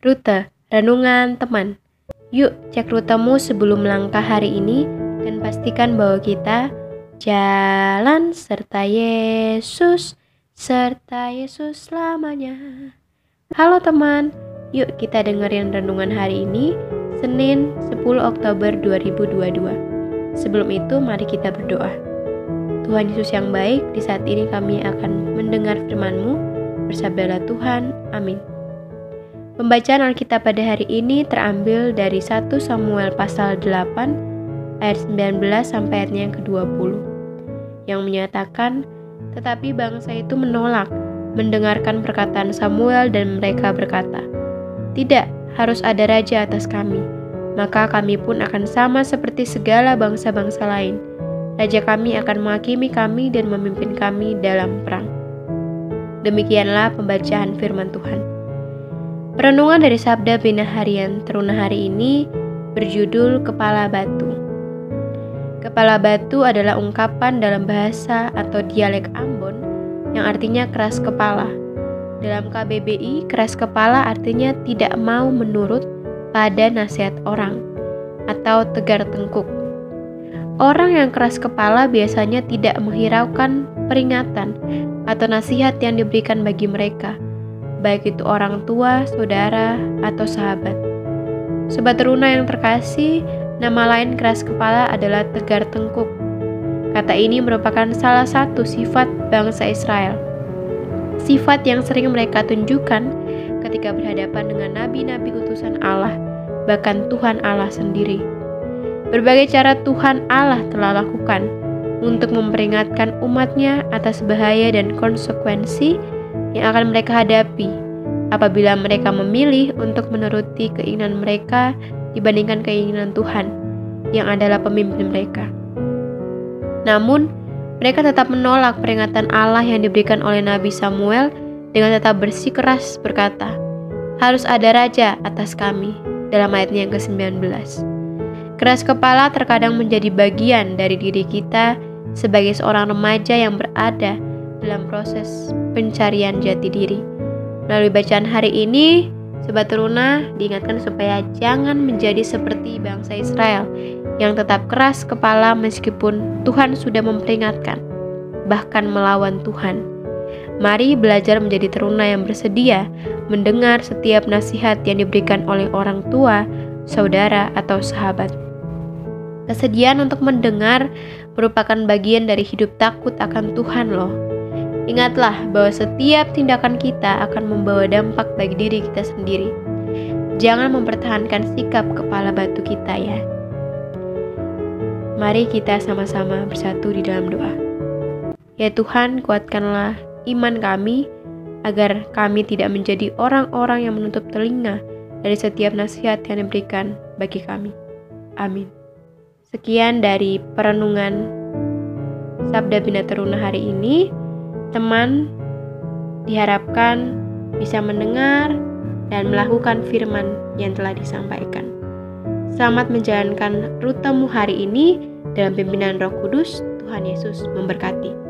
Rute, renungan teman. Yuk cek rutemu sebelum melangkah hari ini dan pastikan bahwa kita jalan serta Yesus, serta Yesus selamanya. Halo teman, yuk kita dengerin renungan hari ini, Senin 10 Oktober 2022. Sebelum itu mari kita berdoa. Tuhan Yesus yang baik, di saat ini kami akan mendengar firman-Mu. Bersabdalah Tuhan, amin. Pembacaan Alkitab pada hari ini terambil dari 1 Samuel pasal 8 ayat 19 sampai ayatnya yang ke-20 yang menyatakan tetapi bangsa itu menolak mendengarkan perkataan Samuel dan mereka berkata tidak harus ada raja atas kami maka kami pun akan sama seperti segala bangsa-bangsa lain. Raja kami akan menghakimi kami dan memimpin kami dalam perang demikianlah pembacaan firman Tuhan Perenungan dari Sabda Bina Harian Teruna hari ini berjudul Kepala Batu. Kepala batu adalah ungkapan dalam bahasa atau dialek Ambon yang artinya keras kepala. Dalam KBBI, keras kepala artinya tidak mau menurut pada nasihat orang atau tegar tengkuk. Orang yang keras kepala biasanya tidak menghiraukan peringatan atau nasihat yang diberikan bagi mereka baik itu orang tua, saudara, atau sahabat. Sobat teruna yang terkasih, nama lain keras kepala adalah tegar tengkuk. Kata ini merupakan salah satu sifat bangsa Israel. Sifat yang sering mereka tunjukkan ketika berhadapan dengan nabi-nabi utusan Allah, bahkan Tuhan Allah sendiri. Berbagai cara Tuhan Allah telah lakukan untuk memperingatkan umatnya atas bahaya dan konsekuensi yang akan mereka hadapi apabila mereka memilih untuk menuruti keinginan mereka dibandingkan keinginan Tuhan yang adalah pemimpin mereka. Namun, mereka tetap menolak peringatan Allah yang diberikan oleh Nabi Samuel dengan tetap bersikeras berkata, harus ada raja atas kami, dalam ayatnya yang ke-19. Keras kepala terkadang menjadi bagian dari diri kita sebagai seorang remaja yang berada dalam proses pencarian jati diri. Melalui bacaan hari ini, Sobat Teruna diingatkan supaya jangan menjadi seperti bangsa Israel yang tetap keras kepala meskipun Tuhan sudah memperingatkan, bahkan melawan Tuhan. Mari belajar menjadi teruna yang bersedia mendengar setiap nasihat yang diberikan oleh orang tua, saudara, atau sahabat. Kesediaan untuk mendengar merupakan bagian dari hidup takut akan Tuhan loh. Ingatlah bahwa setiap tindakan kita akan membawa dampak bagi diri kita sendiri. Jangan mempertahankan sikap kepala batu kita ya. Mari kita sama-sama bersatu di dalam doa. Ya Tuhan, kuatkanlah iman kami agar kami tidak menjadi orang-orang yang menutup telinga dari setiap nasihat yang diberikan bagi kami. Amin. Sekian dari perenungan Sabda Bina Teruna hari ini teman diharapkan bisa mendengar dan melakukan firman yang telah disampaikan. Selamat menjalankan rutemu hari ini dalam pimpinan Roh Kudus. Tuhan Yesus memberkati.